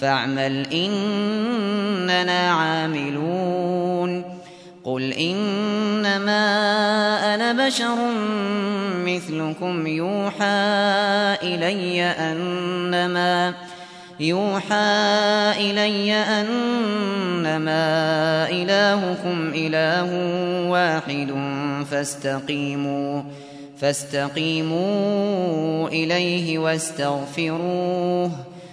فاعمل إننا عاملون. قل إنما أنا بشر مثلكم يوحى إلي أنما يوحى إلي أنما إلهكم إله واحد فاستقيموا فاستقيموا إليه واستغفروه.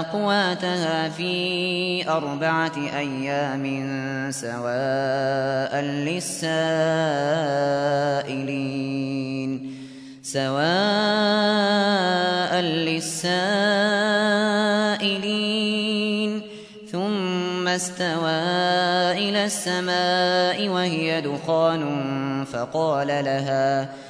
أقواتها في أربعة أيام سواء للسائلين. سواء للسائلين. ثم استوى إلى السماء وهي دخان فقال لها فقال لها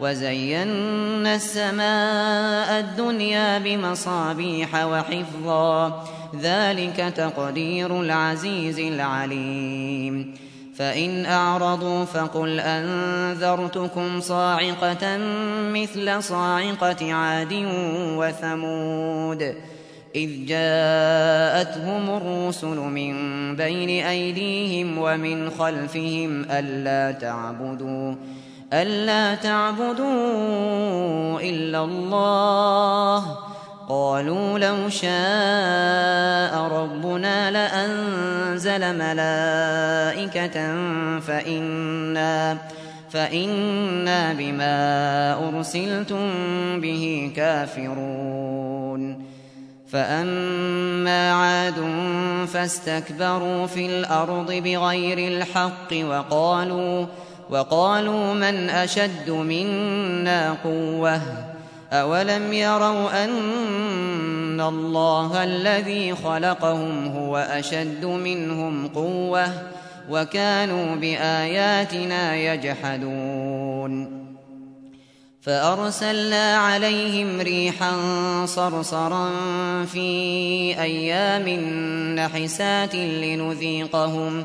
وزينا السماء الدنيا بمصابيح وحفظا. ذلك تقدير العزيز العليم. فإن أعرضوا فقل أنذرتكم صاعقة مثل صاعقة عاد وثمود. إذ جاءتهم الرسل من بين أيديهم ومن خلفهم ألا تعبدوا ألا تعبدوا إلا الله. قالوا لو شاء ربنا لأنزل ملائكة فإنا فإنا بما أرسلتم به كافرون. فأما عاد فاستكبروا في الأرض بغير الحق وقالوا وقالوا من أشد منا قوةً؟ أولم يروا أن الله الذي خلقهم هو أشد منهم قوة وكانوا بآياتنا يجحدون؟ فأرسلنا عليهم ريحا صرصرا في أيام نحسات لنذيقهم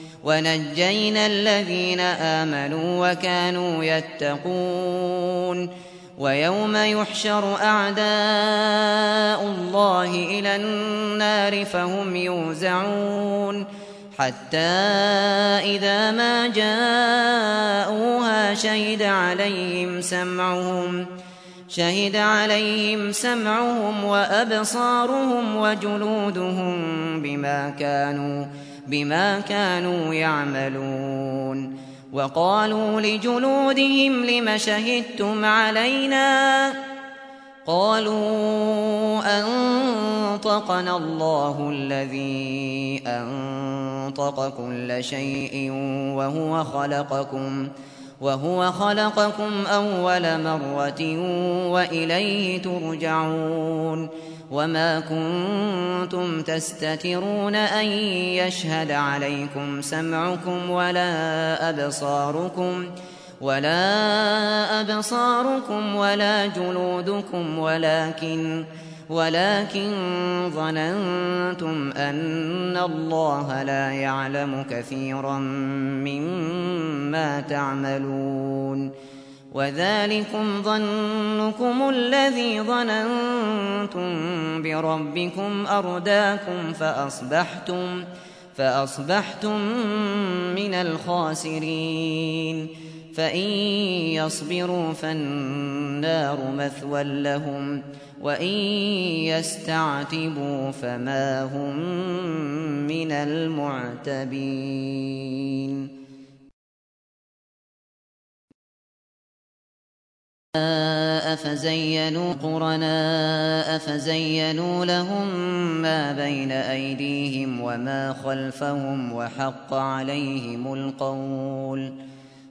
ونجينا الذين آمنوا وكانوا يتقون ويوم يحشر أعداء الله إلى النار فهم يوزعون حتى إذا ما جاءوها شهد عليهم سمعهم شهد عليهم سمعهم وأبصارهم وجلودهم بما كانوا بما كانوا يعملون. وقالوا لجلودهم لم شهدتم علينا؟ قالوا أنطقنا الله الذي أنطق كل شيء وهو خلقكم. وهو خلقكم أول مرة وإليه ترجعون وما كنتم تستترون أن يشهد عليكم سمعكم ولا أبصاركم ولا أبصاركم ولا جلودكم ولكن ولكن ظننتم أن الله لا يعلم كثيرا مما تعملون. وذلكم ظنكم الذي ظننتم بربكم أرداكم فأصبحتم فأصبحتم من الخاسرين. فإن يصبروا فالنار مثوى لهم. وإن يستعتبوا فما هم من المعتبين. أفزينوا قرناء فزينوا لهم ما بين أيديهم وما خلفهم وحق عليهم القول.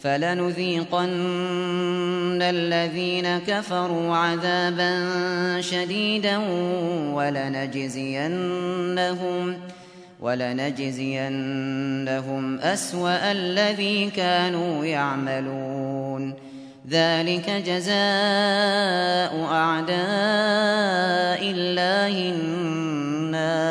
فلنذيقن الذين كفروا عذابا شديدا ولنجزينهم ولنجزينهم أسوأ الذي كانوا يعملون. ذلك جزاء أعداء الله النار.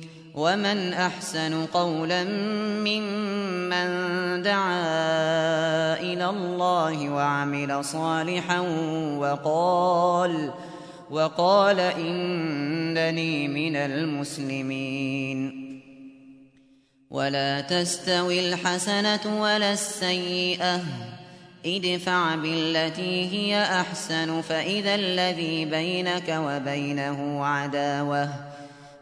ومن أحسن قولا ممن دعا إلى الله وعمل صالحا وقال وقال إنني من المسلمين. ولا تستوي الحسنة ولا السيئة. ادفع بالتي هي أحسن فإذا الذي بينك وبينه عداوة.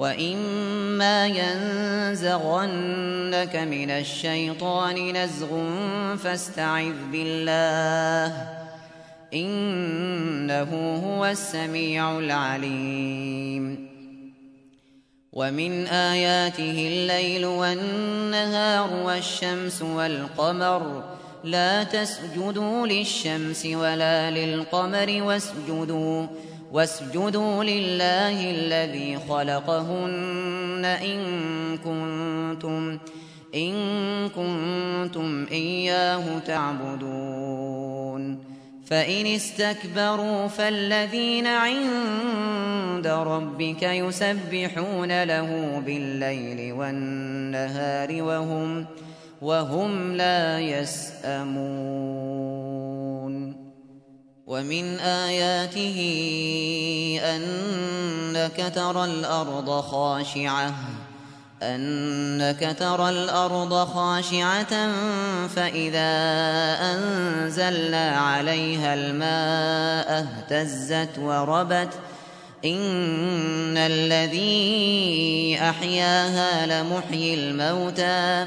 وإما ينزغنك من الشيطان نزغ فاستعذ بالله إنه هو السميع العليم. ومن آياته الليل والنهار والشمس والقمر لا تسجدوا للشمس ولا للقمر واسجدوا واسجدوا لله الذي خلقهن إن كنتم إن كنتم إياه تعبدون. فإن استكبروا فالذين عند ربك يسبحون له بالليل والنهار وهم وهم لا يسأمون. ومن آياته أنك ترى الأرض خاشعة أنك ترى الأرض خاشعة فإذا أنزلنا عليها الماء اهتزت وربت. إن الذي أحياها لمحيي الموتى.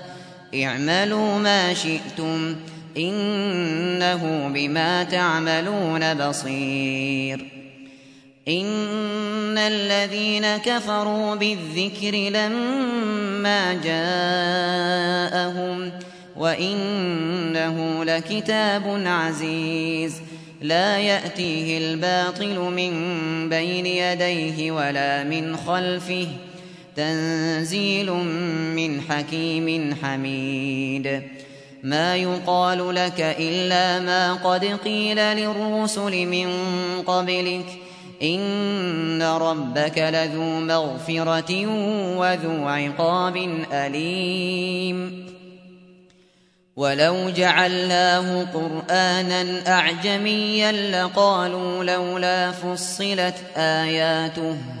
اعملوا ما شئتم إنه بما تعملون بصير. إن الذين كفروا بالذكر لما جاءهم وإنه لكتاب عزيز. لا يأتيه الباطل من بين يديه ولا من خلفه. تنزيل من حكيم حميد. ما يقال لك إلا ما قد قيل للرسل من قبلك. إن ربك لذو مغفرة وذو عقاب أليم. ولو جعلناه قرآنا أعجميا لقالوا لولا فصلت آياته.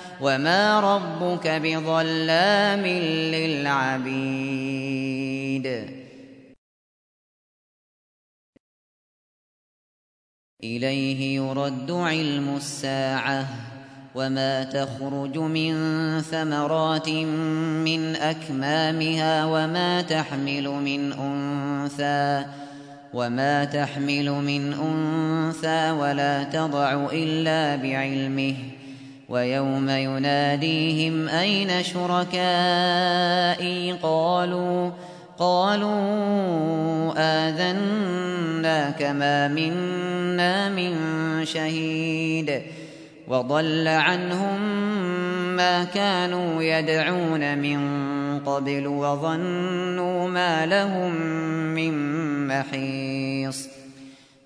وما ربك بظلام للعبيد إليه يرد علم الساعة وما تخرج من ثمرات من أكمامها وما تحمل من أنثى وما تحمل من أنثى ولا تضع إلا بعلمه ويوم يناديهم أين شركائي؟ قالوا قالوا آذناك ما منا من شهيد. وضل عنهم ما كانوا يدعون من قبل وظنوا ما لهم من محيص.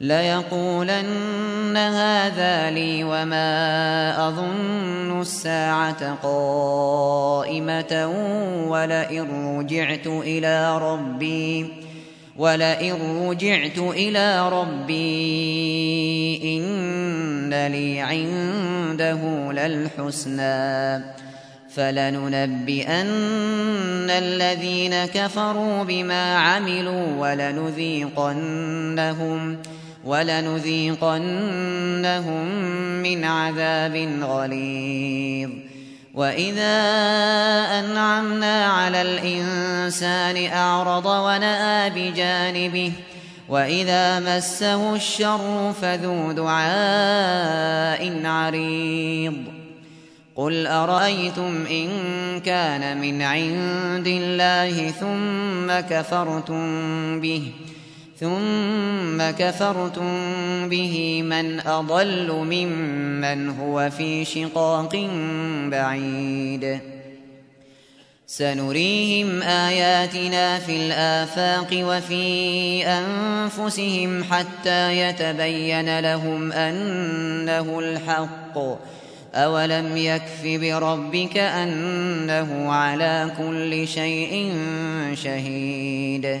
ليقولن هذا لي وما أظن الساعة قائمة ولئن رجعت إلى ربي ولئن رجعت إلى ربي إن لي عنده للحسنى. فلننبئن الذين كفروا بما عملوا ولنذيقنهم. ولنذيقنهم من عذاب غليظ. وإذا أنعمنا على الإنسان أعرض ونأى بجانبه وإذا مسه الشر فذو دعاء عريض. قل أرأيتم إن كان من عند الله ثم كفرتم به؟ ثم كفرتم به من أضل ممن هو في شقاق بعيد. سنريهم آياتنا في الآفاق وفي أنفسهم حتى يتبين لهم أنه الحق. أولم يكف بربك أنه على كل شيء شهيد.